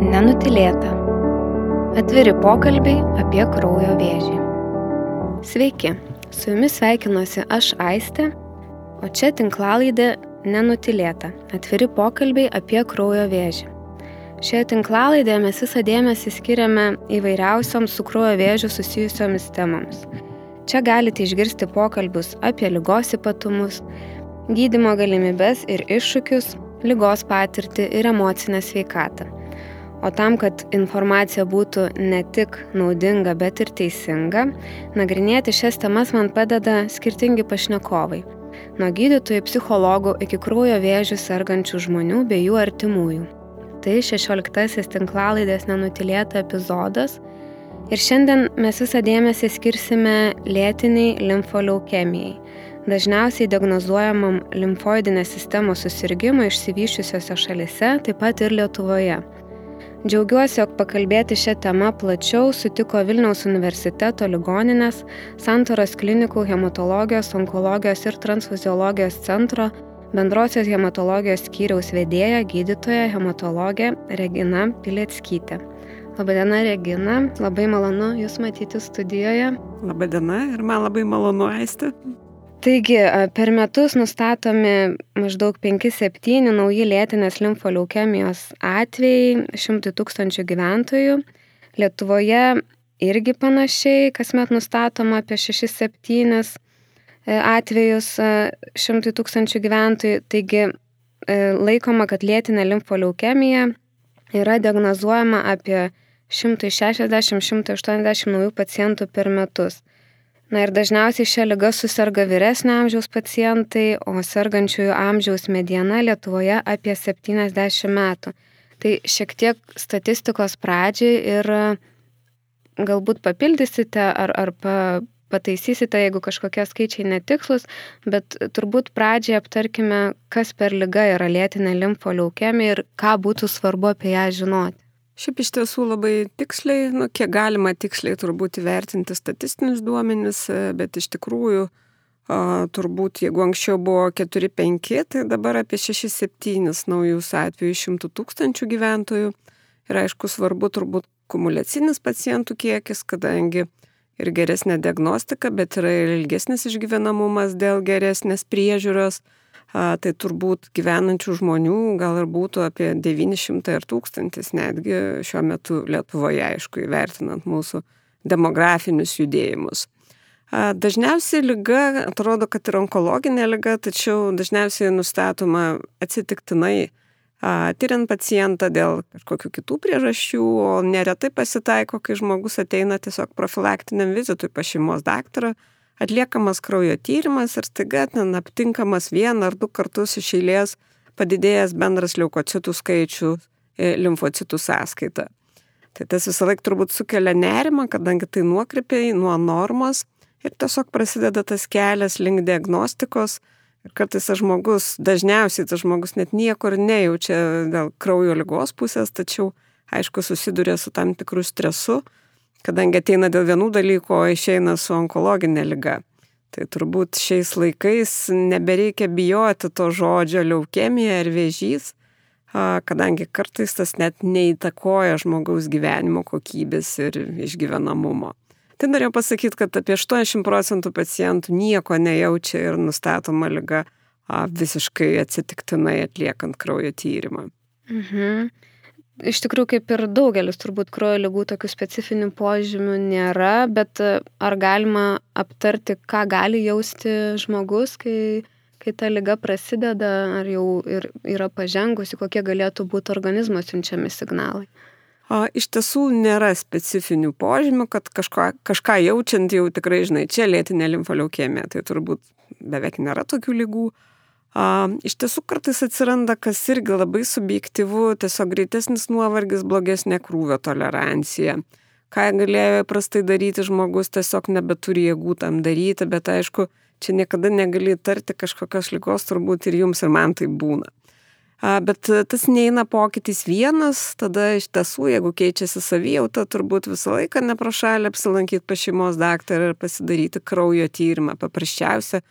Nenutilėta. Atviri pokalbiai apie kraujo vėžį. Sveiki, su jumis sveikinuosi aš Aistė, o čia tinklalaidė Nenutilėta. Atviri pokalbiai apie kraujo vėžį. Šioje tinklalaidėje mes visą dėmesį skiriame įvairiausioms su kraujo vėžiu susijusiomis temoms. Čia galite išgirsti pokalbius apie lygos ypatumus, gydimo galimybes ir iššūkius, lygos patirtį ir emocinę sveikatą. O tam, kad informacija būtų ne tik naudinga, bet ir teisinga, nagrinėti šias temas man padeda skirtingi pašnekovai. Nuo gydytojų, psichologų iki kraujo vėžių sergančių žmonių bei jų artimųjų. Tai 16 tinklalaidės nenutilėta epizodas ir šiandien mes visą dėmesį skirsime lėtiniai limfoleukemijai, dažniausiai diagnozuojamam limfoidinės sistemos susirgymui išsivyščiusiose šalise, taip pat ir Lietuvoje. Džiaugiuosi, jog pakalbėti šią temą plačiau sutiko Vilniaus universiteto ligoninės, Santoros klinikų hematologijos, onkologijos ir transfuziologijos centro bendrosios hematologijos skyriaus vedėja gydytoja hematologė Regina Pilieckytė. Labadiena, Regina, labai malonu Jūs matyti studijoje. Labadiena ir man labai malonu aisti. Taigi, per metus nustatomi maždaug 5-7 nauji lėtinės limfoleukemijos atvejai 100 tūkstančių gyventojų. Lietuvoje irgi panašiai, kasmet nustatoma apie 6-7 e, atvejus 100 tūkstančių gyventojų. Taigi, e, laikoma, kad lėtinė limfoleukemija yra diagnozuojama apie 160-180 naujų pacientų per metus. Na ir dažniausiai šią lygą susirga vyresnio amžiaus pacientai, o sergančiųjų amžiaus mediena Lietuvoje apie 70 metų. Tai šiek tiek statistikos pradžiai ir galbūt papildysite ar, ar pa, pataisysite, jeigu kažkokie skaičiai netikslus, bet turbūt pradžiai aptarkime, kas per lygą yra lėtinė limfoleukemija ir ką būtų svarbu apie ją žinoti. Šiaip iš tiesų labai tiksliai, nu, kiek galima tiksliai turbūt įvertinti statistinius duomenis, bet iš tikrųjų turbūt jeigu anksčiau buvo 4-5, tai dabar apie 6-7 naujus atvejus 100 tūkstančių gyventojų. Ir aišku, svarbu turbūt kumulacinis pacientų kiekis, kadangi ir geresnė diagnostika, bet yra ir ilgesnis išgyvenamumas dėl geresnės priežiūros tai turbūt gyvenančių žmonių gal ir būtų apie 900 ir 1000 netgi šiuo metu Lietuvoje, aišku, įvertinant mūsų demografinius judėjimus. Dažniausiai lyga atrodo, kad yra onkologinė lyga, tačiau dažniausiai nustatoma atsitiktinai tyriant pacientą dėl kažkokių kitų priežasčių, o neretai pasitaiko, kai žmogus ateina tiesiog profilaktiniam vizitui pas šeimos daktarą atliekamas kraujo tyrimas ir staiga ten aptinkamas vieną ar du kartus iš eilės padidėjęs bendras leukocitų skaičių e, limfocitų sąskaita. Tai tas visą laiką turbūt sukelia nerimą, kadangi tai nuokrypiai nuo normos ir tiesiog prasideda tas kelias link diagnostikos. Ir kartais tas žmogus, dažniausiai tas žmogus net niekur nejaučia dėl kraujo lygos pusės, tačiau aišku susiduria su tam tikru stresu kadangi ateina dėl vienų dalykų, o išeina su onkologinė lyga. Tai turbūt šiais laikais nebereikia bijoti to žodžio leukemija ar vėžys, kadangi kartais tas net neįtakoja žmogaus gyvenimo kokybės ir išgyvenamumo. Tai norėjau pasakyti, kad apie 80 procentų pacientų nieko nejaučia ir nustatoma lyga visiškai atsitiktinai atliekant kraujo tyrimą. Mhm. Iš tikrųjų, kaip ir daugelis turbūt kraujo lygų tokių specifinių požymių nėra, bet e, ar galima aptarti, ką gali jausti žmogus, kai, kai ta lyga prasideda, ar jau ir, yra pažengusi, kokie galėtų būti organizmo siunčiami signalai? Iš tiesų nėra specifinių požymių, kad kažko, kažką jaučiant jau tikrai, žinai, čia lėtinė limfoleukemija, tai turbūt beveik nėra tokių lygų. A, iš tiesų kartais atsiranda, kas irgi labai subjektivu, tiesiog greitesnis nuovargis, blogesnė krūvio tolerancija. Ką galėjo prastai daryti žmogus, tiesiog nebeturi jėgų tam daryti, bet aišku, čia niekada negali tarti kažkokios lygos, turbūt ir jums ir man tai būna. Bet tas neina pokytis vienas, tada iš tiesų, jeigu keičiasi savijauta, turbūt visą laiką neprašalė apsilankyti pas šeimos daktarą ir pasidaryti kraujo tyrimą. Paprasčiausia,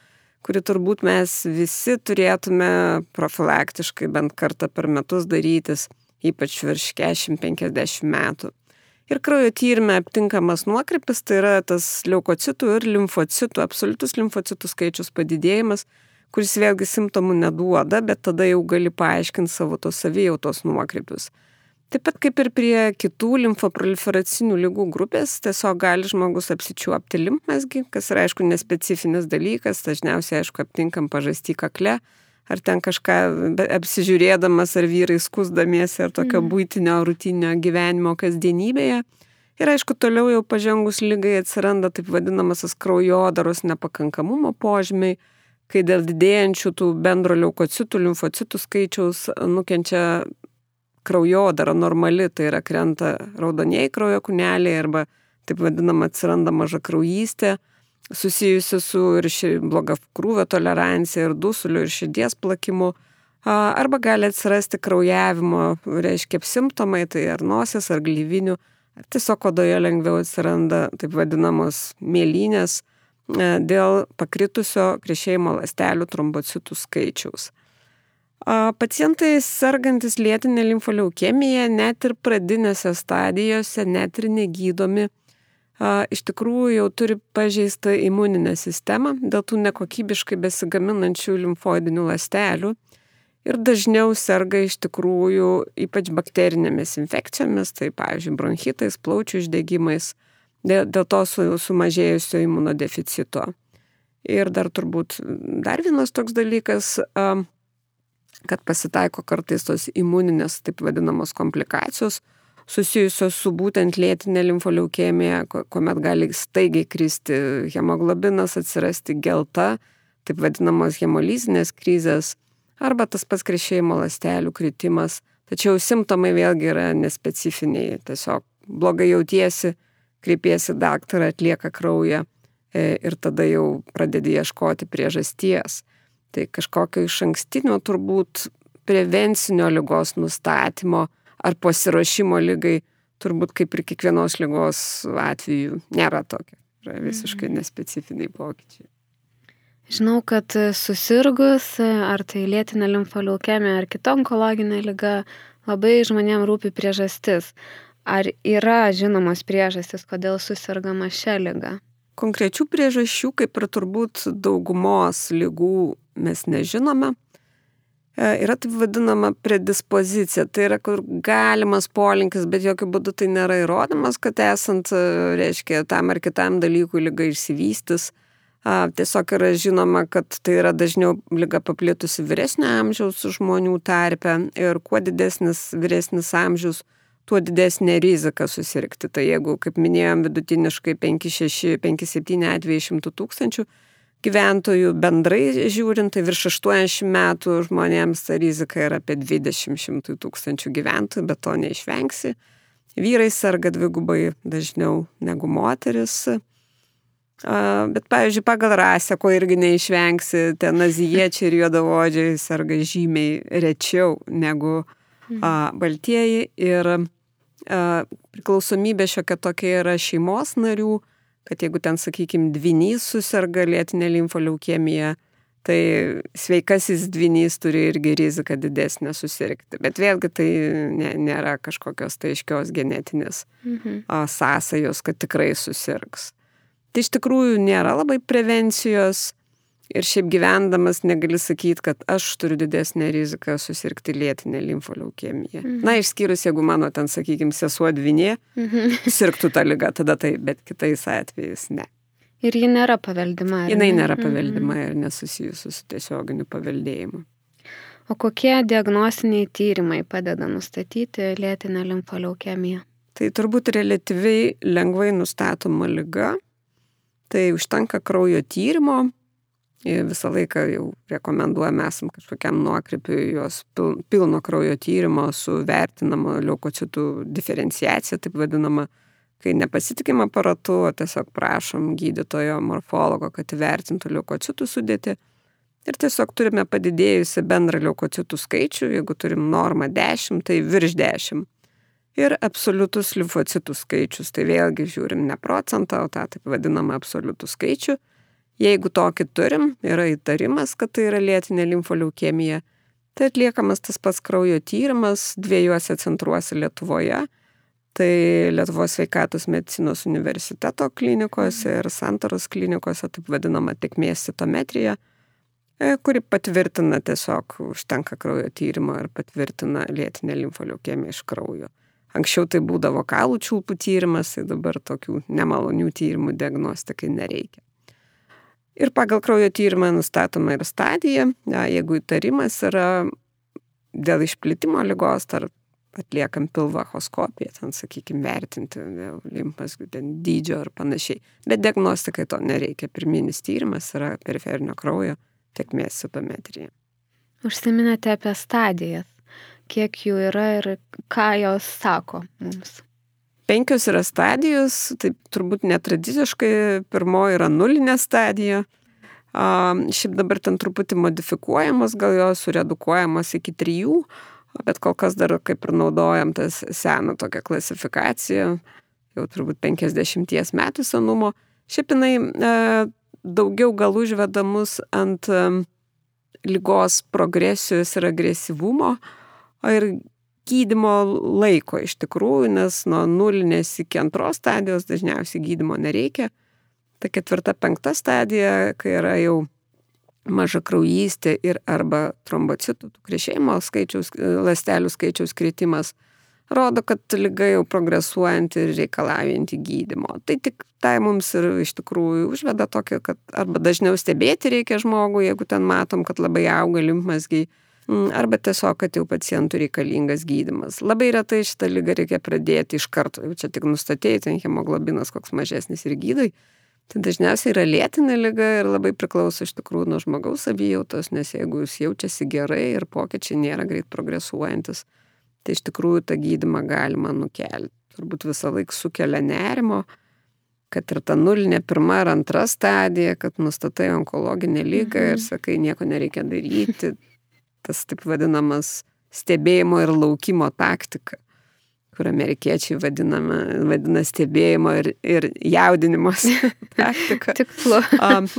kurį turbūt mes visi turėtume profilaktiškai bent kartą per metus darytis. ypač virš 40-50 metų. Ir kraujo tyrimė aptinkamas nuokrypis, tai yra tas leukocitų ir limfocitų, absoliutus limfocitų skaičius padidėjimas, kuris vėlgi simptomų neduoda, bet tada jau gali paaiškinti savo tos savijautos nuokrypius. Taip pat kaip ir prie kitų limfoproliferacinių lygų grupės, tiesiog gali žmogus apsičiuopti limfmesgi, kas yra aišku nespecifinis dalykas, dažniausiai aišku aptinkam pažastį kakle, ar ten kažką apsižiūrėdamas, ar vyrai skusdamiesi, ar tokio mm. būtinio, rutinio gyvenimo kasdienybėje. Ir aišku, toliau jau pažengus lygai atsiranda taip vadinamasis kraujodaros nepakankamumo požymiai, kai dėl didėjančių tų bendro leukocitų, limfocitų skaičiaus nukenčia kraujodara normali, tai yra krenta raudonieji kraujo kūneliai arba taip vadinama atsiranda maža kraujystė susijusi su ir ši bloga krūvio tolerancija, ir dusuliu, ir širdies plakimu. Arba gali atsirasti kraujavimo, reiškia, simptomai, tai ar nosis, ar glyvinių, ar tiesiog odoje lengviau atsiranda taip vadinamos mėlynės dėl pakritusio krešėjimo lastelių trombocitų skaičiaus. Pacientai sergantis lėtinė limfoleukemija net ir pradinėse stadijose, net ir negydomi, iš tikrųjų jau turi pažeistą imuninę sistemą dėl tų nekokybiškai besigaminančių limfoidinių ląstelių ir dažniau serga iš tikrųjų ypač bakterinėmis infekcijomis, tai pavyzdžiui, bronchitais, plaučių išdegimais, dėl, to su, sumažėjusio imunodeficito. Ir dar turbūt dar vienas toks dalykas, kad pasitaiko kartais tos imuninės, taip vadinamos komplikacijos, susijusios su būtent lėtinė limfoleukemija, kuomet gali staigiai kristi hemoglobinas, atsirasti gelta, taip vadinamos hemolizinės krizės, arba tas pats krešėjimo ląstelių kritimas. Tačiau simptomai vėlgi yra nespecifiniai, tiesiog blogai jautiesi, kreipiesi daktarą, atlieka kraują e, ir tada jau pradedi ieškoti priežasties. Tai kažkokio iš ankstinio turbūt prevencinio lygos nustatymo ar pasiruošimo lygai, turbūt kaip ir kiekvienos lygos atveju nėra tokia. Yra visiškai mhm. nespecifiniai pokyčiai. Žinau, kad susirgus, ar tai lėtinė limfoleukemija, ar kita onkologinė lyga, labai žmonėms rūpi priežastis. Ar yra žinomos priežastis, kodėl susirgama šią lygą? Konkrečių priežasčių, kaip ir turbūt daugumos lygų, mes nežinome. E, yra taip vadinama predispozicija. Tai yra, kur galimas polinkis, bet jokių būdų tai nėra įrodymas, kad esant, e, reiškia, tam ar kitam dalykui lyga išsivystis. Tiesiog yra žinoma, kad tai yra dažniau lyga paplitusi vyresnio amžiaus žmonių tarpe ir kuo didesnis vyresnis amžius, tuo didesnė rizika susirgti. Tai jeigu, kaip minėjom, vidutiniškai 5-6, 5-7 atvejai 100 tūkstančių, gyventojų bendrai žiūrint, tai virš 80 metų žmonėms ta rizika yra apie 20 tūkstančių gyventojų, bet to neišvengsi. Vyrai serga dvigubai dažniau negu moteris. Bet, pavyzdžiui, pagal rasę, ko irgi neišvengsi, ten azijiečiai ir juodavodžiai serga žymiai rečiau negu mhm. baltieji. Ir priklausomybė šiokia tokia yra šeimos narių, kad jeigu ten, sakykime, dvinys susirga lėtinė limfoleukemija, tai sveikasis dvinys turi irgi riziką didesnę susirgti. Bet vėlgi tai ne, nėra kažkokios tai aiškios genetinės mhm. sąsajos, kad tikrai susirgs. Tai iš tikrųjų nėra labai prevencijos Ir šiaip gyvendamas negali sakyti, kad aš turiu didesnę riziką susirgti lėtinę limfoleukemiją. Mhm. Na, išskyrus, jeigu mano ten, sakykime, sesuo dvinė, mhm. sirgtų tą lygą, tada tai, bet kitais atvejais ne. Ir ji nėra paveldima. Jinai nėra mhm. paveldima mhm. ir nesusijusi su tiesioginiu paveldėjimu. O kokie diagnostiniai tyrimai padeda nustatyti lėtinę limfoleukemiją? Tai turbūt relatyviai lengvai nustatoma lyga. Tai užtenka kraujo tyrimo, visą laiką jau rekomenduojame esam kažkokiam nuokrypiui jos pilno kraujo tyrimo su vertinama leukocitų diferenciacija, taip vadinama, kai nepasitikim aparatu, o tiesiog prašom gydytojo morfologo, kad įvertintų leukocitų sudėti. Ir tiesiog turime padidėjusi bendrą leukocitų skaičių, jeigu turim normą 10, tai virš 10. Ir absoliutus limfocitų skaičius, tai vėlgi žiūrim ne procentą, o tą taip vadinamą absoliutų skaičių Jeigu tokį turim, yra įtarimas, kad tai yra lėtinė limfoleukemija, Tai atliekamas tas pats kraujo tyrimas dviejose centruose Lietuvoje. Tai Lietuvos sveikatos medicinos universiteto klinikose ir santaros klinikose, taip vadinama tekmės citometrija, e, kuri patvirtina tiesiog, užtenka kraujo tyrimo ir patvirtina lėtinę limfoliukemiją iš kraujo. Anksčiau tai būdavo kalų čiulpų tyrimas, tai dabar tokių nemalonių tyrimų diagnostikai nereikia. Ir pagal kraujo tyrimą nustatoma ir stadija, ja, jeigu įtarimas yra dėl išplitimo lygos, ar atliekam pilvachoskopiją, ten, sakykime, vertinti limpas dydžio ar panašiai. Bet diagnostikai to nereikia. Pirminis tyrimas yra periferinio kraujo tekmės citometrija. Užsiminėte apie stadijas kiek jų yra ir ką jos sako mums. Penkios yra stadijos, tai turbūt netradiciškai, pirmoji yra nulinė stadija. A, šiaip dabar ten truputį modifikuojamos, gal jos suredukuojamos iki trijų, bet kol kas dar kaip ir naudojam tas seną tokią klasifikaciją, jau turbūt 50 metų senumo. Šiaip jinai e, daugiau gal užveda mus ant e, lygos progresijos ir agresyvumo, ir gydimo laiko iš tikrųjų, nes nuo nulinės iki antros stadijos dažniausiai gydimo nereikia. Ta ketvirta, penkta stadija, kai yra jau maža kraujystė ir arba trombocitų krešėjimo skaičiaus, lastelių skaičiaus kritimas, rodo, kad lyga jau progresuojanti ir reikalaujanti gydimo. Tai tik tai mums ir iš tikrųjų užveda tokį, kad arba dažniau stebėti reikia žmogų, jeigu ten matom, kad labai auga limfmasgiai Mm, arba tiesiog, kad jau pacientų reikalingas gydimas. Labai retai šitą lygą reikia pradėti iš karto, jau čia tik nustatėjai, ten hemoglobinas koks mažesnis ir gydai. Tai dažniausiai yra lėtinė lyga ir labai priklauso iš tikrųjų nuo žmogaus savijautos, nes jeigu jis jaučiasi gerai ir pokyčiai nėra greit progresuojantis, tai iš tikrųjų tą gydimą galima nukelti. Turbūt visą laiką sukelia nerimo, kad ir ta nulinė pirma ar antra stadija, kad nustatai onkologinę lygą ir mhm. sakai, nieko nereikia daryti, tas taip vadinamas stebėjimo ir laukimo taktika, kur amerikiečiai vadinama, vadina stebėjimo ir, ir jaudinimos taktika. Tikslu.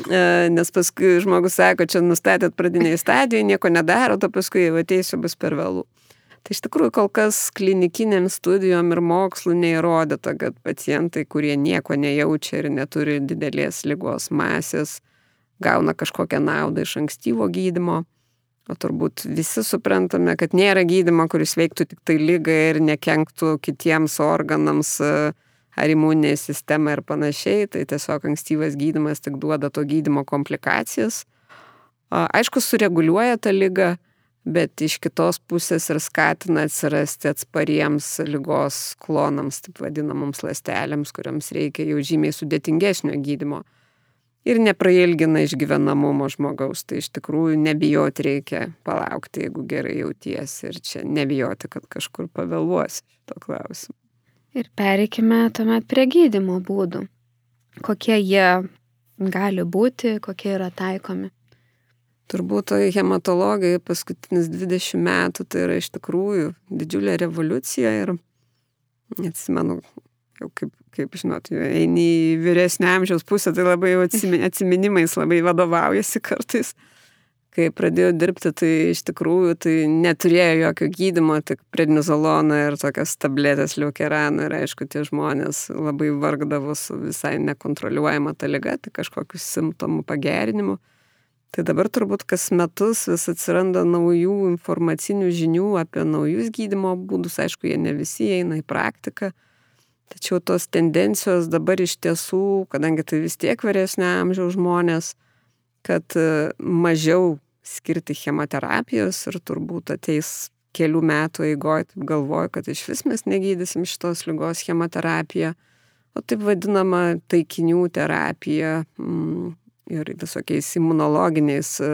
E, nes paskui žmogus sako, čia nustatėt pradiniai stadijai, nieko nedaro, to paskui jau ateisiu bus per vėlų. Tai iš tikrųjų kol kas klinikiniam studijom ir mokslu neįrodyta, kad pacientai, kurie nieko nejaučia ir neturi didelės lygos masės, gauna kažkokią naudą iš ankstyvo gydimo. O turbūt visi suprantame, kad nėra gydimo, kuris veiktų tik tai lygai ir nekenktų kitiems organams e, ar imuninė sistema ir panašiai. Tai tiesiog ankstyvas gydimas tik duoda to gydimo komplikacijas. Aišku, sureguliuoja tą lygą, bet iš kitos pusės ir skatina atsirasti atspariems lygos klonams, taip vadinamoms lastelėms, kuriams reikia jau žymiai sudėtingesnio gydimo ir neprailgina išgyvenamumo žmogaus. Tai iš tikrųjų nebijoti reikia palaukti, jeigu gerai jautiesi ir čia nebijoti, kad kažkur pavėluosi šito klausimu. Ir pereikime tuomet prie gydimo būdų. Kokie jie gali būti, kokie yra taikomi. Turbūt hematologija paskutinis 20 metų tai yra iš tikrųjų didžiulė revoliucija ir atsimenu, jau kaip, kaip žinot, eini į vyresnį amžiaus pusę, tai labai atsiminimais labai vadovaujasi kartais. Kai pradėjau dirbti, tai iš tikrųjų tai neturėjo jokio gydimo, tik prednizoloną ir tokias tabletės liukeraną ir aišku, tie žmonės labai vargdavo su visai nekontroliuojama ta lyga, tai kažkokius simptomų pagerinimu. Tai dabar turbūt kas metus vis atsiranda naujų informacinių žinių apie naujus gydimo būdus, aišku, jie ne visi eina į praktiką. Tačiau tos tendencijos dabar iš tiesų, kadangi tai vis tiek vyresnė amžiaus žmonės, kad e, mažiau skirti chemoterapijos ir turbūt ateis kelių metų eigoje, taip galvoju, kad iš vis mes negydysim šitos lygos chemoterapiją, o taip vadinama taikinių terapija mm, ir visokiais imunologiniais e,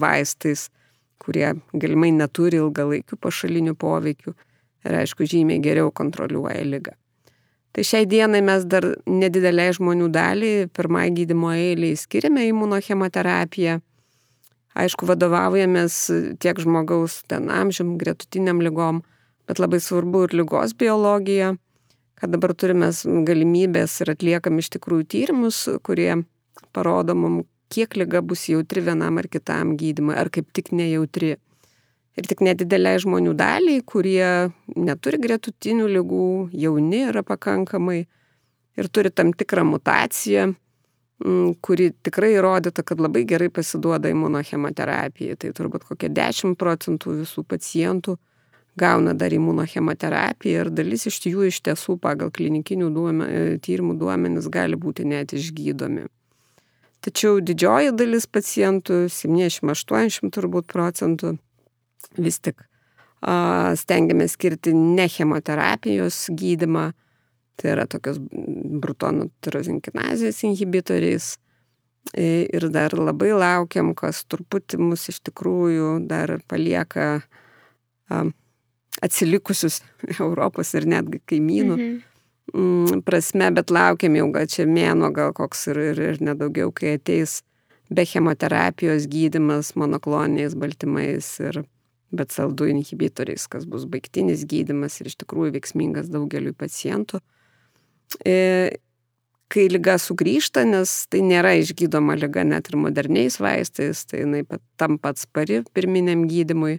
vaistais, kurie galimai neturi ilgalaikių pašalinių poveikių ir aišku žymiai geriau kontroliuoja lygą. Tai šiai dienai mes dar nedidelei žmonių daliai pirmai gydimo eiliai skiriame imunochemoterapiją. Aišku, vadovaujamės tiek žmogaus ten amžium, gretutiniam lygom, bet labai svarbu ir lygos biologija, kad dabar turime galimybės ir atliekam iš tikrųjų tyrimus, kurie parodo mum, kiek lyga bus jautri vienam ar kitam gydymui, ar kaip tik nejautri. Ir tik nedidelė žmonių daliai, kurie neturi gretutinių lygų, jauni yra pakankamai ir turi tam tikrą mutaciją, mm, kuri tikrai įrodyta, kad labai gerai pasiduoda imunochemoterapijai. Tai turbūt kokie 10 procentų visų pacientų gauna dar imunochemoterapiją ir dalis iš jų iš tiesų pagal klinikinių duome, tyrimų duomenis gali būti net išgydomi. Tačiau didžioji dalis pacientų, 70-80 turbūt procentų, vis tik stengiamės skirti ne chemoterapijos gydimą, tai yra tokios brutonų tirozinkinazijos inhibitoriais. Ir dar labai laukiam, kas truputį mus iš tikrųjų dar palieka atsilikusius Europos ir netgi kaimynų mhm. prasme, bet laukiam jau gal čia mėno, gal koks ir, ir, ir nedaugiau, kai ateis be chemoterapijos gydimas monokloniniais baltymais ir bet saldų inhibitoriais, kas bus baigtinis gydimas ir iš tikrųjų veiksmingas daugeliu pacientų. E, kai lyga sugrįžta, nes tai nėra išgydoma lyga net ir moderniais vaistais, tai jinai tam pats pari pirminiam gydimui,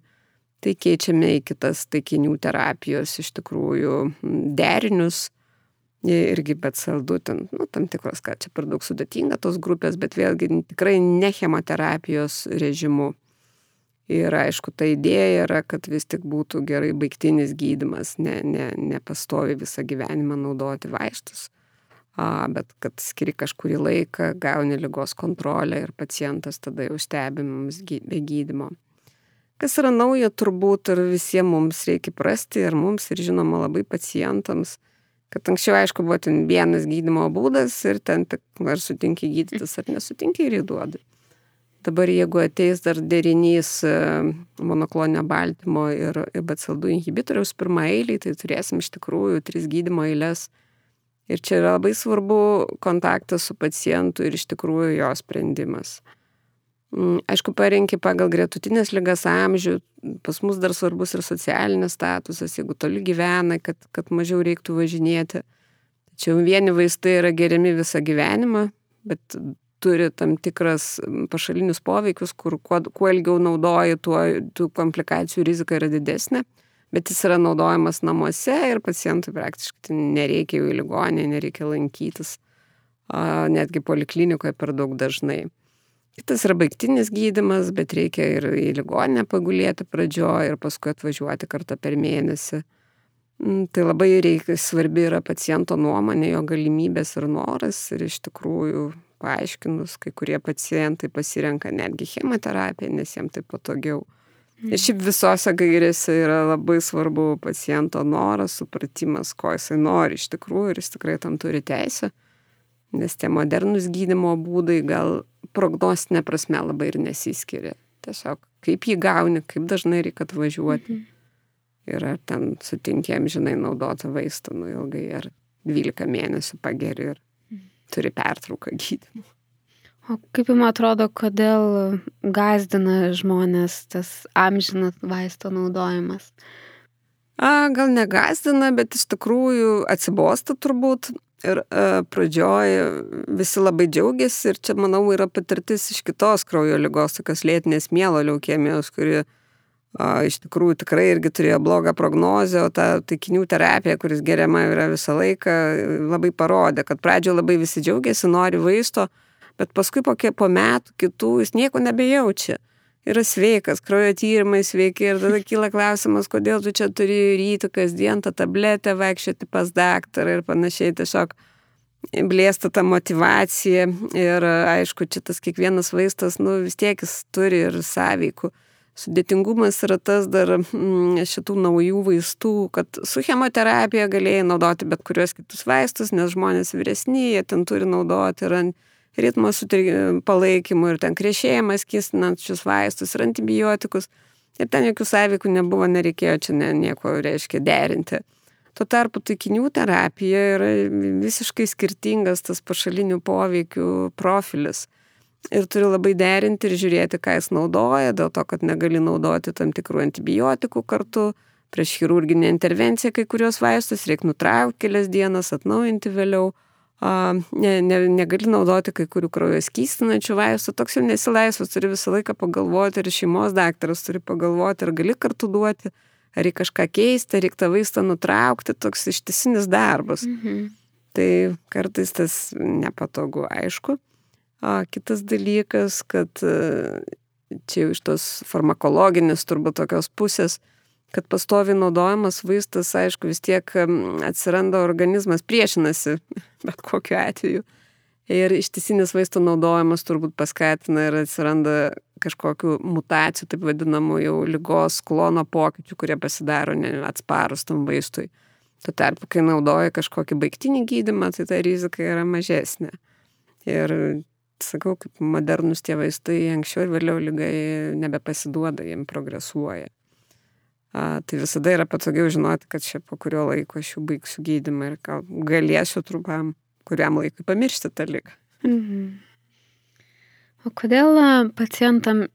tai keičiame į kitas taikinių terapijos iš tikrųjų derinius. Irgi bet saldu, ten, nu, tam tikros, kad čia per daug sudėtinga tos grupės, bet vėlgi tikrai ne chemoterapijos režimu. Ir aišku, ta idėja yra, kad vis tik būtų gerai baigtinis gydimas, ne, ne, ne pastovi visą gyvenimą naudoti vaistus, bet kad skiri kažkurį laiką, gauni lygos kontrolę ir pacientas tada jau stebimas be gydimo. Kas yra nauja turbūt ir visiems mums reikia prasti ir mums ir žinoma labai pacientams, kad anksčiau aišku buvo ten vienas gydimo būdas ir ten ar sutinki gydytis ar nesutinki ir įduodi. Dabar jeigu ateis dar derinys e, monokloninio baltymo ir BCL2 inhibitoriaus pirmą eilį, tai turėsim iš tikrųjų tris gydimo eilės. Ir čia yra labai svarbu kontaktas su pacientu ir iš tikrųjų jo sprendimas. Mm, aišku, parenki pagal gretutinės lygas amžių, pas mus dar svarbus ir socialinis statusas, jeigu toli gyvena, kad, kad mažiau reiktų važinėti. Tačiau vieni vaistai yra geriami visą gyvenimą, bet turi tam tikras pašalinius poveikius, kur kuo, kuo ilgiau naudoji, tuo tų komplikacijų rizika yra didesnė, bet jis yra naudojamas namuose ir pacientui praktiškai nereikia jau į ligonę, nereikia lankytis, netgi poliklinikoje per daug dažnai. Kitas yra baigtinis gydimas, bet reikia ir į ligoninę pagulėti pradžioje ir paskui atvažiuoti kartą per mėnesį. Mm, tai labai reikia, svarbi yra paciento nuomonė, jo galimybės ir noras ir iš tikrųjų paaiškinus, kai kurie pacientai pasirenka netgi chemoterapiją, nes jiems tai patogiau. Ir šiaip visose gairėse yra labai svarbu paciento noras, supratimas, ko jisai nori iš tikrųjų ir jis tikrai tam turi teisę, nes tie modernus gydimo būdai gal prognostinė prasme labai ir nesiskiria. Tiesiog kaip jį gauni, kaip dažnai reikia atvažiuoti. Mhm. Ir ar ten sutinkėm, žinai, naudoti vaistą nu ilgai, ar 12 mėnesių pageri ir turi pertrauką gydymų. O kaip jums atrodo, kodėl gazdina žmonės tas amžinas vaisto naudojimas? A, gal negazdina, bet iš tikrųjų atsibosta turbūt. Ir e, pradžioje visi labai džiaugiasi ir čia, manau, yra patirtis iš kitos kraujo lygos, tokios lėtinės mielo leukemijos, kuri O, iš tikrųjų tikrai irgi turėjo blogą prognozę, o ta taikinių terapija, kuris geriama yra visą laiką, labai parodė, kad pradžioje labai visi džiaugiasi, nori vaisto, bet paskui po, po metų kitų jis nieko nebejaučia. Yra sveikas, kraujo tyrimai sveiki ir tada kyla klausimas, kodėl tu čia turi ryti kasdien tą tabletę, vaikščioti pas daktarą ir panašiai tiesiog blėsta ta motivacija ir aišku, čia tas kiekvienas vaistas, nu vis tiek jis turi ir sąveikų Sudėtingumas yra tas dar mm, šitų naujų vaistų, kad su chemoterapija galėjai naudoti bet kurios kitus vaistus, nes žmonės vyresni, jie ten turi naudoti ir ritmo palaikymų, ir ten krešėjimas kistinančius vaistus, ir antibiotikus. Ir ten jokių sąveikų nebuvo, nereikėjo čia ne, nieko, reiškia, derinti. Tuo tarpu taikinių terapija yra visiškai skirtingas tas pašalinių poveikių profilis ir turi labai derinti ir žiūrėti, ką jis naudoja, dėl to, kad negali naudoti tam tikrų antibiotikų kartu. Prieš chirurginę intervenciją kai kurios vaistus reikia nutraukti kelias dienas, atnaujinti vėliau. ne, ne, negali naudoti kai kurių kraujo skystinančių vaistų, toks jau nesilaisvas, turi visą laiką pagalvoti ir šeimos daktaras turi pagalvoti, ar gali kartu duoti, ar į kažką keisti, ar reikia tą vaistą nutraukti, toks ištisinis darbas. Mhm. Tai kartais tas nepatogu, aišku. O kitas dalykas, kad e, čia jau iš tos farmakologinės turbūt tokios pusės, kad pastovi naudojamas vaistas, aišku, vis tiek atsiranda organizmas, priešinasi bet kokiu atveju. Ir ištisinis vaistų naudojimas turbūt paskatina ir atsiranda kažkokių mutacijų, taip vadinamų jau lygos klono pokyčių, kurie pasidaro atsparus tam vaistui. Tuo tarpu, kai naudoja kažkokį baigtinį gydimą, tai ta rizika yra mažesnė. Ir sakau, kaip modernus tie vaistai anksčiau ir vėliau lygai nebepasiduoda, jiems progresuoja. A, tai visada yra patogiau žinoti, kad čia po kurio laiko aš jau baigsiu gydimą ir gal galėsiu trumpam, kuriam laikui pamiršti tą lygą. Mhm. O kodėl pacientam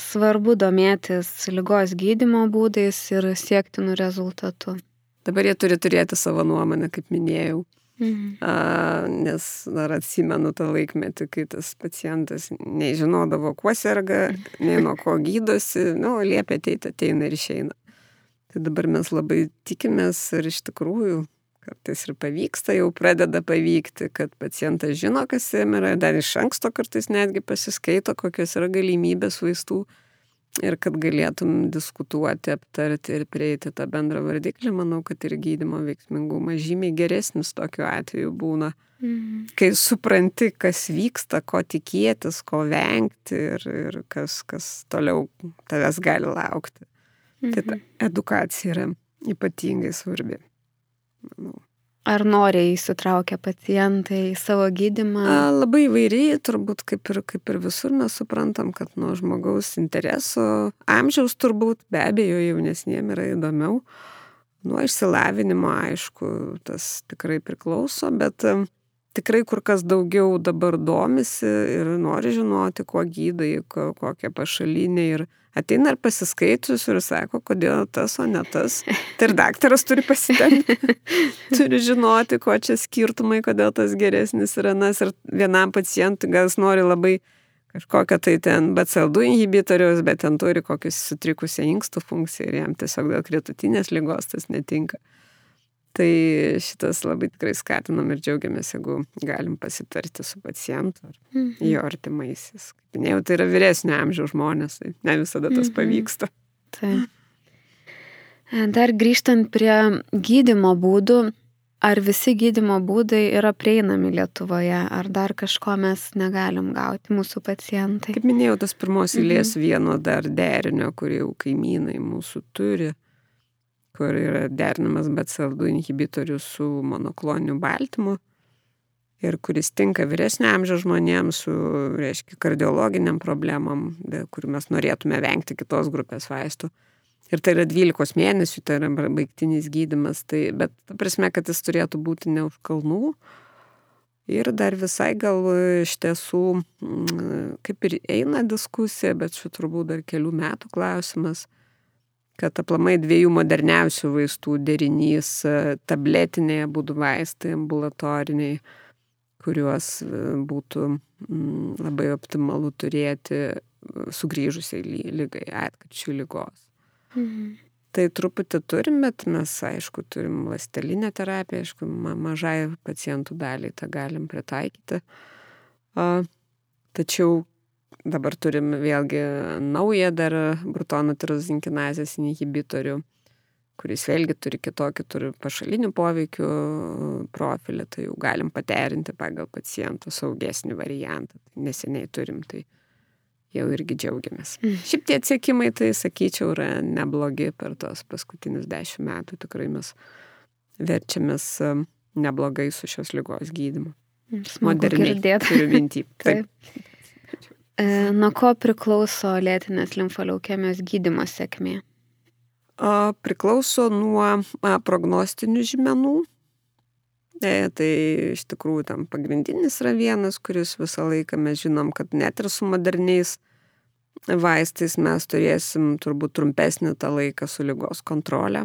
svarbu domėtis lygos gydimo būdais ir siektinų rezultatų? Dabar jie turi turėti savo nuomonę, kaip minėjau. Mhm. A, nes dar atsimenu tą laikmetį, kai tas pacientas nežinodavo, kuo serga, nei nuo ko gydosi, nu, liepia ateiti, ateina ir išeina. Tai dabar mes labai tikimės ir iš tikrųjų kartais ir pavyksta, jau pradeda pavykti, kad pacientas žino, kas jam yra, dar iš anksto kartais netgi pasiskaito, kokios yra galimybės vaistų ir kad galėtum diskutuoti, aptarti ir prieiti tą bendrą vardiklį, manau, kad ir gydimo veiksmingumas žymiai geresnis tokiu atveju būna. Mhm. Kai supranti, kas vyksta, ko tikėtis, ko vengti ir, ir kas, kas toliau tavęs gali laukti. Tai ta mhm. edukacija yra ypatingai svarbi. Manau. Ar noriai įsitraukia pacientai į savo gydimą? A, labai įvairiai, turbūt kaip ir, kaip ir visur mes suprantam, kad nuo žmogaus intereso, amžiaus turbūt, be abejo, jaunesniem yra įdomiau. Nuo išsilavinimo, aišku, tas tikrai priklauso, bet tikrai kur kas daugiau dabar domisi ir nori žinoti, kuo gydai, kokie pašaliniai ir ateina ir pasiskaičius ir sako, kodėl tas, o ne tas. Tai ir daktaras turi pasitempti, turi žinoti, ko čia skirtumai, kodėl tas geresnis yra nas ir vienam pacientui gal jis nori labai kažkokią tai ten BCL2 inhibitoriaus, bet ten turi kokius sutrikusią inkstų funkciją ir jam tiesiog dėl kritutinės lygos tas netinka. Tai šitas labai tikrai skatinam ir džiaugiamės, jeigu galim pasitarti su pacientu ar mhm. jo artimaisiais. Kaip minėjau, tai yra vyresnio amžiaus žmonės, tai ne visada tas mhm. pavyksta. Taip. Dar grįžtant prie gydimo būdų, ar visi gydimo būdai yra prieinami Lietuvoje, ar dar kažko mes negalim gauti mūsų pacientai? Kaip minėjau, tas pirmos eilės mhm. vieno dar derinio, kurį jau kaimynai mūsų turi kur yra derinamas BCL2 inhibitorius su monokloniniu baltymu ir kuris tinka vyresnio amžiaus žmonėms su, reiškia, kardiologiniam problemam, kurių mes norėtume vengti kitos grupės vaistų. Ir tai yra 12 mėnesių, tai yra baigtinis gydimas, tai, bet ta prasme, kad jis turėtų būti ne už kalnų. Ir dar visai gal iš tiesų, mm, kaip ir eina diskusija, bet šiuo turbūt dar kelių metų klausimas kad aplamai dviejų moderniausių vaistų derinys e, tabletiniai būdų vaistai ambulatoriniai, kuriuos e, būtų mm, labai optimalu turėti e, sugrįžusiai lygai, atkričių lygos. Mhm. Tai truputį turim, bet mes, aišku, turim lastelinę terapiją, aišku, ma mažai pacientų daliai tą galim pritaikyti. A, tačiau Dabar turim vėlgi naują dar brutonų tirozinkinazės inhibitorių, kuris vėlgi turi kitokį, turi pašalinių poveikių profilį, tai jau galim paterinti pagal paciento saugesnį variantą. Tai neseniai turim, tai jau irgi džiaugiamės. Mm. Šiaip tie atsiekimai, tai sakyčiau, yra neblogi per tos paskutinius dešimt metų. Tikrai mes verčiamės um, neblogai su šios lygos gydymu. Moderniai. Turiu mintį. Taip. Taip. E, nuo ko priklauso lėtinės limfoleukemijos gydimo sėkmė? Priklauso nuo prognostinių žymenų. E, tai iš tikrųjų tam pagrindinis yra vienas, kuris visą laiką mes žinom, kad net ir su moderniais vaistais mes turėsim turbūt trumpesnį tą laiką su lygos kontrolė.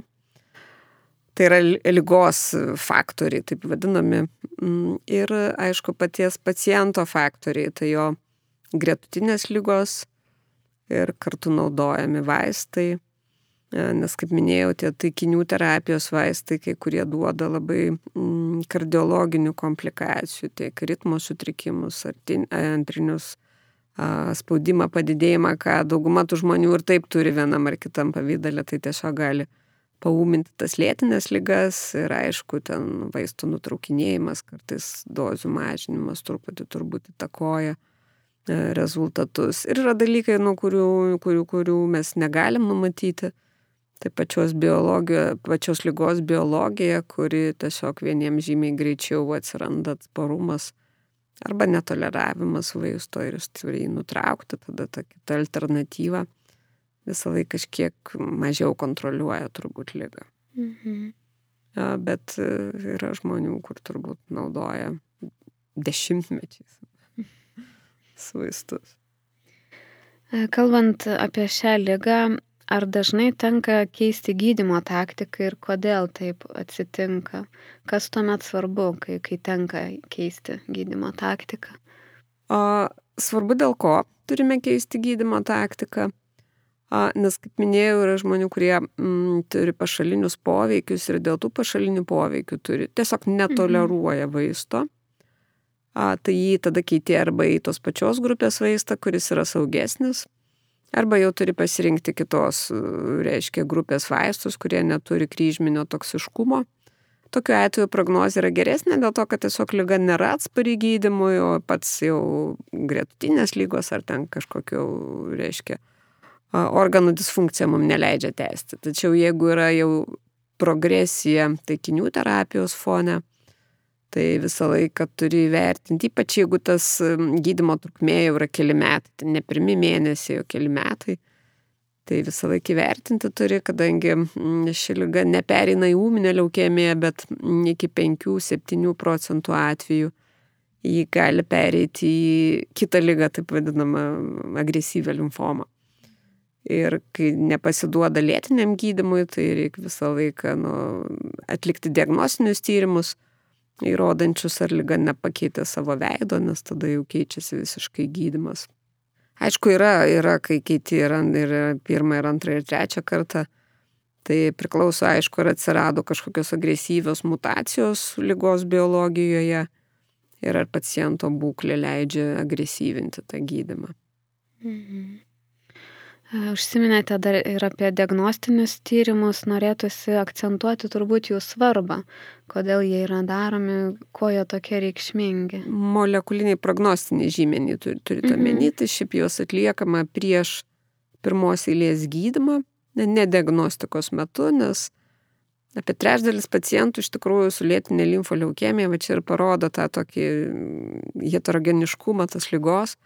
Tai yra lygos faktoriai, taip vadinami. Mm, ir, aišku, paties paciento faktoriai, tai jo gretutinės lygos ir kartu naudojami vaistai. E, nes, kaip minėjau, tie taikinių terapijos vaistai, kai kurie duoda labai mm, kardiologinių komplikacijų, tiek ritmo sutrikimus ar antrinius spaudimą padidėjimą, ką dauguma tų žmonių ir taip turi vienam ar kitam pavydalė, tai tiesiog gali pauminti tas lėtinės lygas ir aišku, ten vaistų nutraukinėjimas, kartais dozių mažinimas truputį turbūt įtakoja e, rezultatus. Ir yra dalykai, nuo kurių, kurių, kurių mes negalim numatyti. Tai pačios, pačios lygos biologija, kuri tiesiog vieniems žymiai greičiau atsiranda atsparumas arba netoleravimas vaisto ir jis turi jį nutraukti, tada ta kita alternatyva visą laiką kažkiek mažiau kontroliuoja turbūt lygą. Mhm. Bet e, yra žmonių, kur turbūt naudoja dešimtmečiais vaistus. E, kalbant apie šią lygą, ar dažnai tenka keisti gydimo taktiką ir kodėl taip atsitinka? Kas tuomet svarbu, kai, kai tenka keisti gydimo taktiką? O, svarbu dėl ko turime keisti gydimo taktiką. Nes, kaip minėjau, yra žmonių, kurie mm, turi pašalinius poveikius ir dėl tų pašalinių poveikių turi, tiesiog netoleruoja mhm. A, tai jį tada keitė arba į tos pačios grupės vaistą, kuris yra saugesnis, arba jau turi pasirinkti kitos, reiškia, grupės vaistus, kurie neturi kryžminio toksiškumo. Tokiu atveju prognozija yra geresnė dėl to, kad tiesiog lyga nėra atspari gydimui, o pats jau gretutinės lygos ar ten kažkokiu, reiškia, organų disfunkcija mums neleidžia tęsti. Tačiau jeigu yra jau progresija taikinių terapijos fone, tai visą laiką turi įvertinti, ypač jeigu tas gydimo trukmė jau yra keli metai, tai ne pirmi mėnesiai, o keli metai, tai visą laiką įvertinti turi, kadangi ši lyga neperina į ūminę leukemiją, bet iki 5-7 procentų atvejų jį gali pereiti į kitą lygą, taip vadinamą agresyvę limfomą. Ir kai nepasiduoda lėtiniam gydimui, tai reikia visą laiką nu, atlikti diagnostinius tyrimus, įrodančius, ar lyga nepakeitė savo veido, nes tada jau keičiasi visiškai gydimas. Aišku, yra, yra kai keiti ir, ir pirmą, ir antrą, ir trečią kartą. Tai priklauso, aišku, ar atsirado kažkokios agresyvios mutacijos lygos biologijoje ir ar paciento būklė leidžia agresyvinti tą gydimą. Mhm. Užsiminėte dar ir apie diagnostinius tyrimus, norėtųsi akcentuoti turbūt jų svarbą, kodėl jie yra daromi, kuo jie tokie reikšmingi. Molekuliniai prognostiniai žymeniai turite turi omeny, mhm. tai šiaip juos atliekama prieš pirmos eilės gydimą, ne diagnostikos metu, nes apie trečdalis pacientų iš tikrųjų su lėtinė limfoleukemija, va čia ir parodo tą tokį heterogeniškumą tas lygos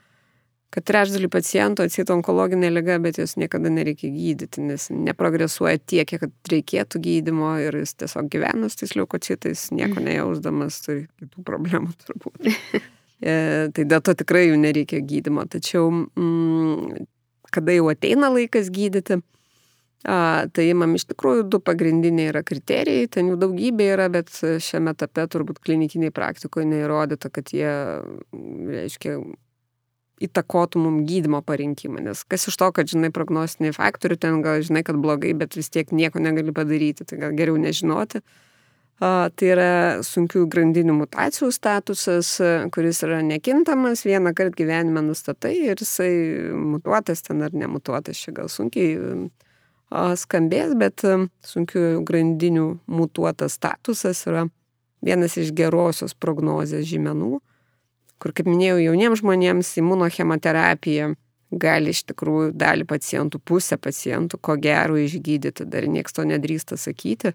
kad trečdalį pacientų atsito onkologinė lyga, bet jos niekada nereikia gydyti, nes neprogresuoja tiek, kiek reikėtų gydimo ir jis tiesiog gyvena su tais leukocitais, nieko mhm. nejausdamas, turi kitų problemų turbūt. e, tai dėl to tikrai jų nereikia gydimo. Tačiau, mm, kada jau ateina laikas gydyti, a, tai imam iš tikrųjų du pagrindiniai yra kriterijai, ten jų daugybė yra, bet šiame etape turbūt klinikiniai praktikoje neįrodyta, kad jie, reiškia, įtakotų mum gydymo parinkimą, nes kas iš to, kad žinai prognostiniai faktorių, ten gal žinai, kad blogai, bet vis tiek nieko negali padaryti, tai gal geriau nežinoti. A, tai yra sunkių grandinių mutacijų statusas, kuris yra nekintamas, vieną kartą gyvenime nustatai ir jisai mutuotas ten ar nemutuotas, čia gal sunkiai a, skambės, bet sunkių grandinių mutuotas statusas yra vienas iš gerosios prognozės žymenų kur, kaip minėjau, jauniems žmonėms imunochemoterapija gali iš tikrųjų dalį pacientų, pusę pacientų, ko gero išgydyti, dar nieks to nedrįsta sakyti,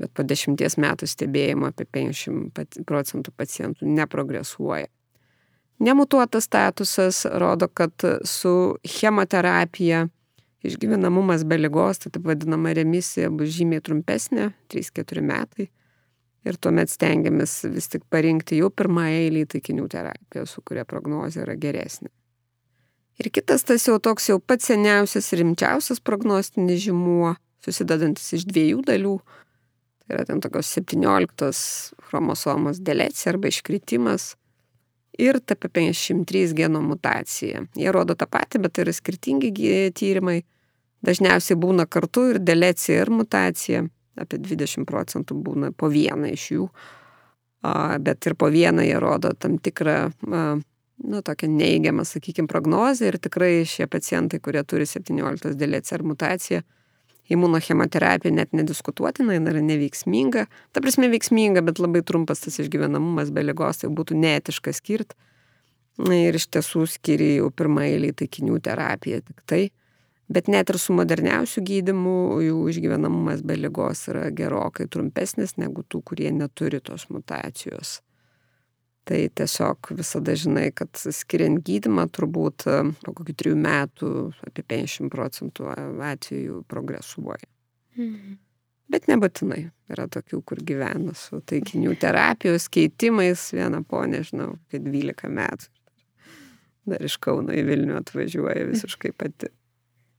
bet po dešimties metų stebėjimo apie 50 procentų pacientų neprogresuoja. Nemutuotas statusas rodo, kad su chemoterapija išgyvenamumas be lygos, tai taip vadinama remisija, bus žymiai trumpesnė - 3-4 metai ir tuomet stengiamės vis tik parinkti jau pirmą eilį taikinių terapiją, su kuria prognozija yra geresnė. Ir kitas tas jau toks jau pats seniausias ir rimčiausias prognostinis žymuo, susidedantis iš dviejų dalių, Tai yra ten tokios 17 chromosomos delecija arba iškritimas ir TP53 geno mutacija. Jie rodo tą patį, bet tai yra skirtingi tyrimai. Dažniausiai būna kartu ir delecija, ir mutacija. Apie 20 procentų būna po vieną iš jų. Bet ir po vieną jie rodo tam tikrą, nu, tokią neigiamą, sakykime, prognozę. Ir tikrai šie pacientai, kurie turi 17 delecija ar mutaciją, imunochemoterapija net nediskutuotina, jinai yra neveiksminga. Ta prasme veiksminga, bet labai trumpas tas išgyvenamumas be lygos, tai būtų neetiška skirti. Ir iš tiesų skiri jau pirmą eilį taikinių terapiją tik tai. Bet net ir su moderniausiu gydimu jų išgyvenamumas be lygos yra gerokai trumpesnis negu tų, kurie neturi tos mutacijos. Tai tiesiog visada žinai, kad skiriant gydimą turbūt e, po kokių trijų metų apie 50 procentų atvejų progresuoja. Mhm. Bet nebūtinai. Yra tokių, kur gyvena su taikinių terapijos keitimais. Viena ponė, žinau, apie 12 metų. Dar iš Kauno į Vilnių atvažiuoja visiškai pati.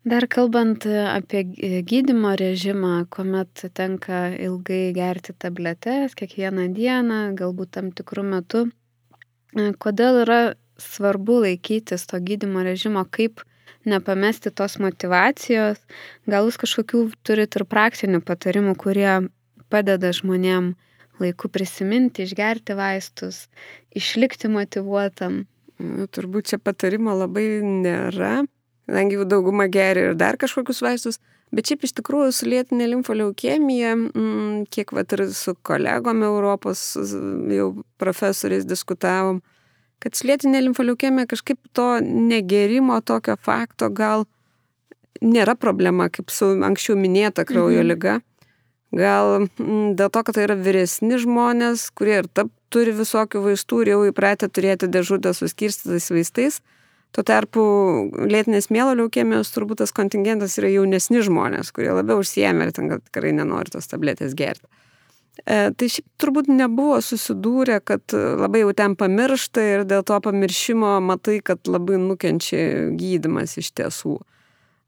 Dar kalbant apie gydimo režimą, kuomet tenka ilgai gerti tabletes kiekvieną dieną, galbūt tam tikrų metų, kodėl yra svarbu laikytis to gydimo režimo, kaip nepamesti tos motivacijos, gal jūs kažkokių turit ir praktinių patarimų, kurie padeda žmonėm laiku prisiminti, išgerti vaistus, išlikti motivuotam. Nu, turbūt čia patarimo labai nėra kadangi jų dauguma geria ir dar kažkokius vaistus. Bet šiaip iš tikrųjų su lėtinė limfoleukemija, mm, kiek vat ir su kolegom Europos jau profesoriais diskutavom, kad su lėtinė limfoleukemija kažkaip to negerimo tokio fakto gal nėra problema, kaip su anksčiau minėta kraujo mhm. lyga. Gal mm, dėl to, kad tai yra vyresni žmonės, kurie ir taip turi visokių vaistų ir jau įpratę turėti dėžutę su skirstytais vaistais, Tuo tarpu lėtinės mėlo leukemijos turbūt tas kontingentas yra jaunesni žmonės, kurie labiau užsiemė ir ten tikrai nenori tos tabletės gerti. E, tai šiaip turbūt nebuvo susidūrę, kad labai jau ten pamiršta ir dėl to pamiršimo matai, kad labai nukenčia gydimas iš tiesų.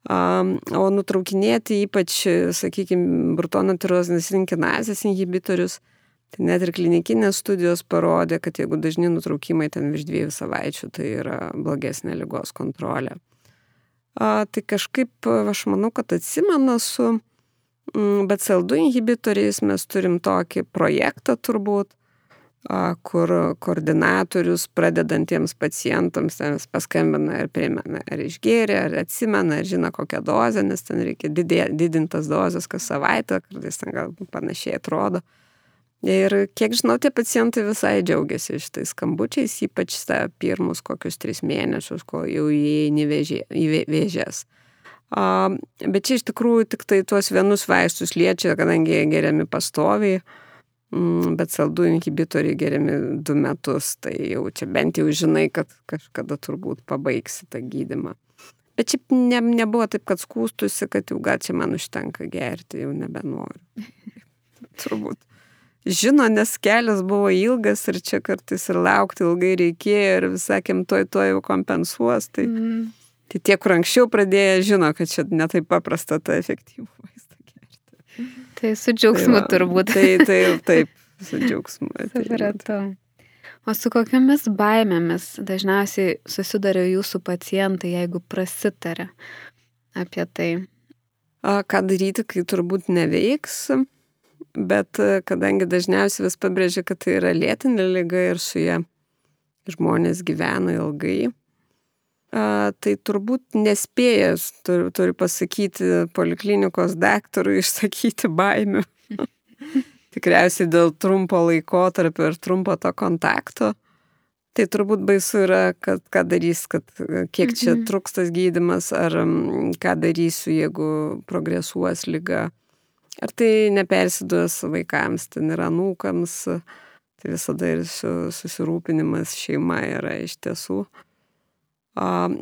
O nutraukinėti ypač, sakykime, brutono tirozinės rinkinazės inhibitorius, Tai net ir klinikinės studijos parodė, kad jeigu dažni nutraukimai ten virš dviejų savaičių, tai yra blogesnė lygos kontrolė. A, tai kažkaip aš manau, kad atsimenu su mm, BCL2 inhibitoriais mes turim tokį projektą turbūt, a, kur koordinatorius pradedantiems pacientams paskambina ir primena, ar išgėrė, ar atsimena, ar žino kokią dozę, nes ten reikia didė, didintas dozes kas savaitę, kartais ten gal panašiai atrodo. Ir kiek žinau, tie pacientai visai džiaugiasi šitais skambučiais, ypač tą pirmus kokius tris mėnesius, kol jau įeini į vėžės. A, bet čia iš tikrųjų tik tai tuos vienus vaistus liečia, kadangi jie geriami pastoviai, mm, bet saldų inhibitoriai geriami du metus, tai jau čia bent jau žinai, kad kažkada turbūt pabaigsi tą gydimą. Bet šiaip ne, nebuvo taip, kad skūstusi, kad jau gal čia man užtenka gerti, jau nebenoriu. turbūt žino, nes kelias buvo ilgas ir čia kartais ir laukti ilgai reikėjo ir visakėm, toj to jau kompensuos. Tai, mm. tai tie, kur anksčiau pradėjo, žino, kad čia netai paprasta tą efektyvų vaistą gerti. Tai su džiaugsmu tai va, turbūt. Tai taip, taip, su džiaugsmu. Supratau. O su kokiamis baimėmis dažniausiai susiduria jūsų pacientai, jeigu prasitarė apie tai? A, ką daryti, kai turbūt neveiks? Bet e, kadangi dažniausiai vis pabrėžia, kad tai yra lėtinė lyga ir su ją žmonės gyvena ilgai, a, tai turbūt nespėjęs turi, turi pasakyti poliklinikos daktarui išsakyti baimių. Tikriausiai dėl trumpo laiko tarp ir trumpo to kontakto. Tai turbūt baisu yra, kad ką darys, kad e, kiek čia mhm. truks tas gydimas, ar ką darysiu, jeigu progresuos lyga. Ar tai nepersiduos vaikams, ten yra nūkams, tai visada ir susirūpinimas šeima yra iš tiesų.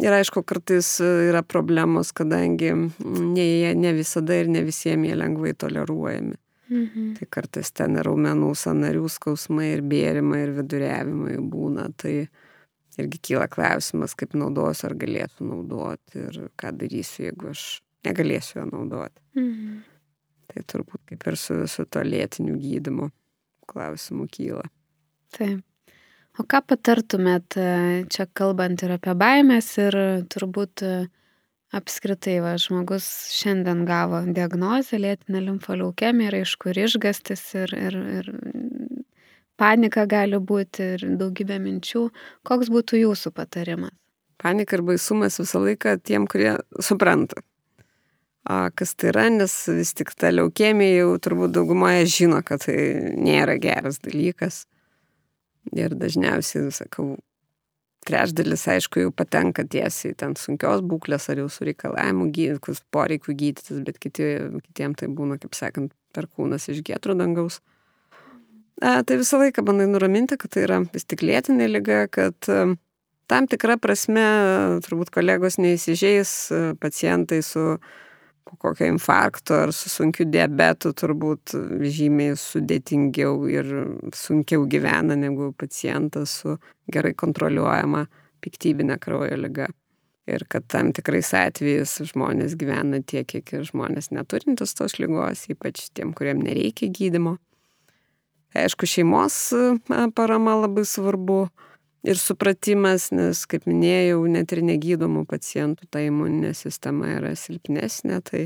Ir aišku, kartais yra problemos, kadangi ne, ne visada ir ne visiems jie lengvai toleruojami. Mhm. Tai kartais ten raumenų sanarių skausmai ir bėrimai ir viduriavimai būna. Tai irgi kyla klausimas, kaip naudosiu, ar galėsiu naudoti ir ką darysiu, jeigu aš negalėsiu jo naudoti. Mhm. Tai turbūt kaip ir su, su to lėtiniu gydimu klausimų kyla. Taip. O ką patartumėt e, čia kalbant ir apie baimės ir turbūt e, apskritai, va, žmogus šiandien gavo diagnozę lėtinę limfoliaukemiją ir aišku, ir išgastis, ir, ir, ir panika gali būti, ir daugybė minčių. Koks būtų jūsų patarimas? Panika ir baisumas visą laiką tiem, kurie supranta, kas tai yra, nes vis tik ta leukemija jau turbūt daugumoje žino, kad tai nėra geras dalykas. Ir dažniausiai, sakau, trečdalis, aišku, jau patenka tiesiai ten sunkios būklės ar jau su reikalavimu gydytis, poreikiu gydytis, bet kiti, kitiem tai būna, kaip sakant, perkūnas iš gėtrų dangaus. A, tai visą laiką bandai nuraminti, kad tai yra vis tik lėtinė lyga, kad tam tikra prasme turbūt kolegos neįsižeis pacientai su po kokio infarkto ar su sunkiu diabetu turbūt žymiai sudėtingiau ir sunkiau gyvena negu pacientas su gerai kontroliuojama piktybinė kraujo lyga. Ir kad tam tikrais atvejais žmonės gyvena tiek, kiek ir žmonės neturintis tos lygos, ypač tiem, kuriem nereikia gydimo. Aišku, šeimos parama labai svarbu ir supratimas, nes, kaip minėjau, net ir negydomų pacientų ta imuninė sistema yra silpnesnė, tai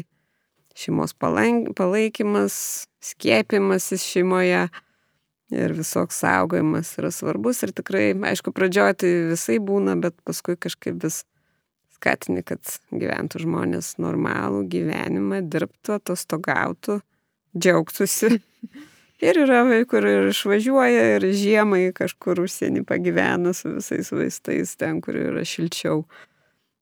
šeimos palaikymas, skėpimasis šeimoje ir visoks saugojimas yra svarbus ir tikrai, aišku, pradžioje tai visai būna, bet paskui kažkaip vis skatini, kad gyventų žmonės normalų gyvenimą, dirbtų, atostogautų, džiaugtųsi. Ir yra vaikų, ir išvažiuoja, ir žiemai kažkur užsienį pagyvena su visais vaistais, ten, kur yra šilčiau.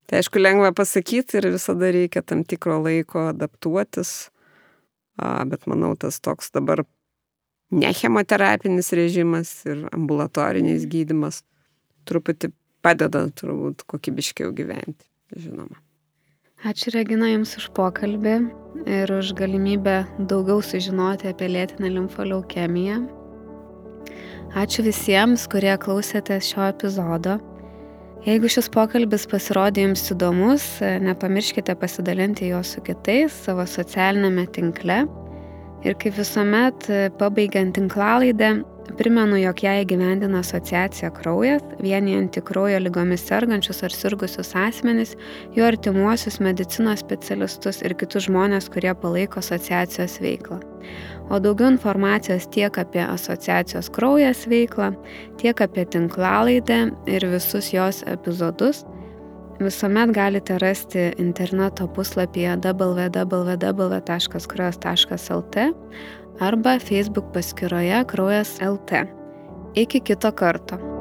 Tai aišku, lengva pasakyti ir visada reikia tam tikro laiko adaptuotis, bet manau, tas toks dabar ne chemoterapinis režimas ir ambulatorinis gydimas truputį padeda turbūt kokybiškiau gyventi, žinoma. Ačiū Regina Jums už pokalbį ir už galimybę daugiau sužinoti apie lėtinę limfoleukemiją. Ačiū visiems, kurie klausėtės šio epizodo. Jeigu šis pokalbis pasirodė Jums įdomus, nepamirškite pasidalinti juo su kitais savo socialinėme tinkle. Ir kaip visuomet, pabaigiant tinklalaidę, Primenu, jog ją įgyvendina asociacija Kraujas, vienijanti kraujo lygomis sergančius ar sirgusius asmenis, jų artimuosius medicinos specialistus ir kitus žmonės, kurie palaiko asociacijos veiklą. O daugiau informacijos tiek apie asociacijos Kraujas veiklą, tiek apie tinklalaidę ir visus jos epizodus visuomet galite rasti interneto puslapyje www.kraujas.lt arba Facebook paskyroje Kraujas LT. Iki kito karto.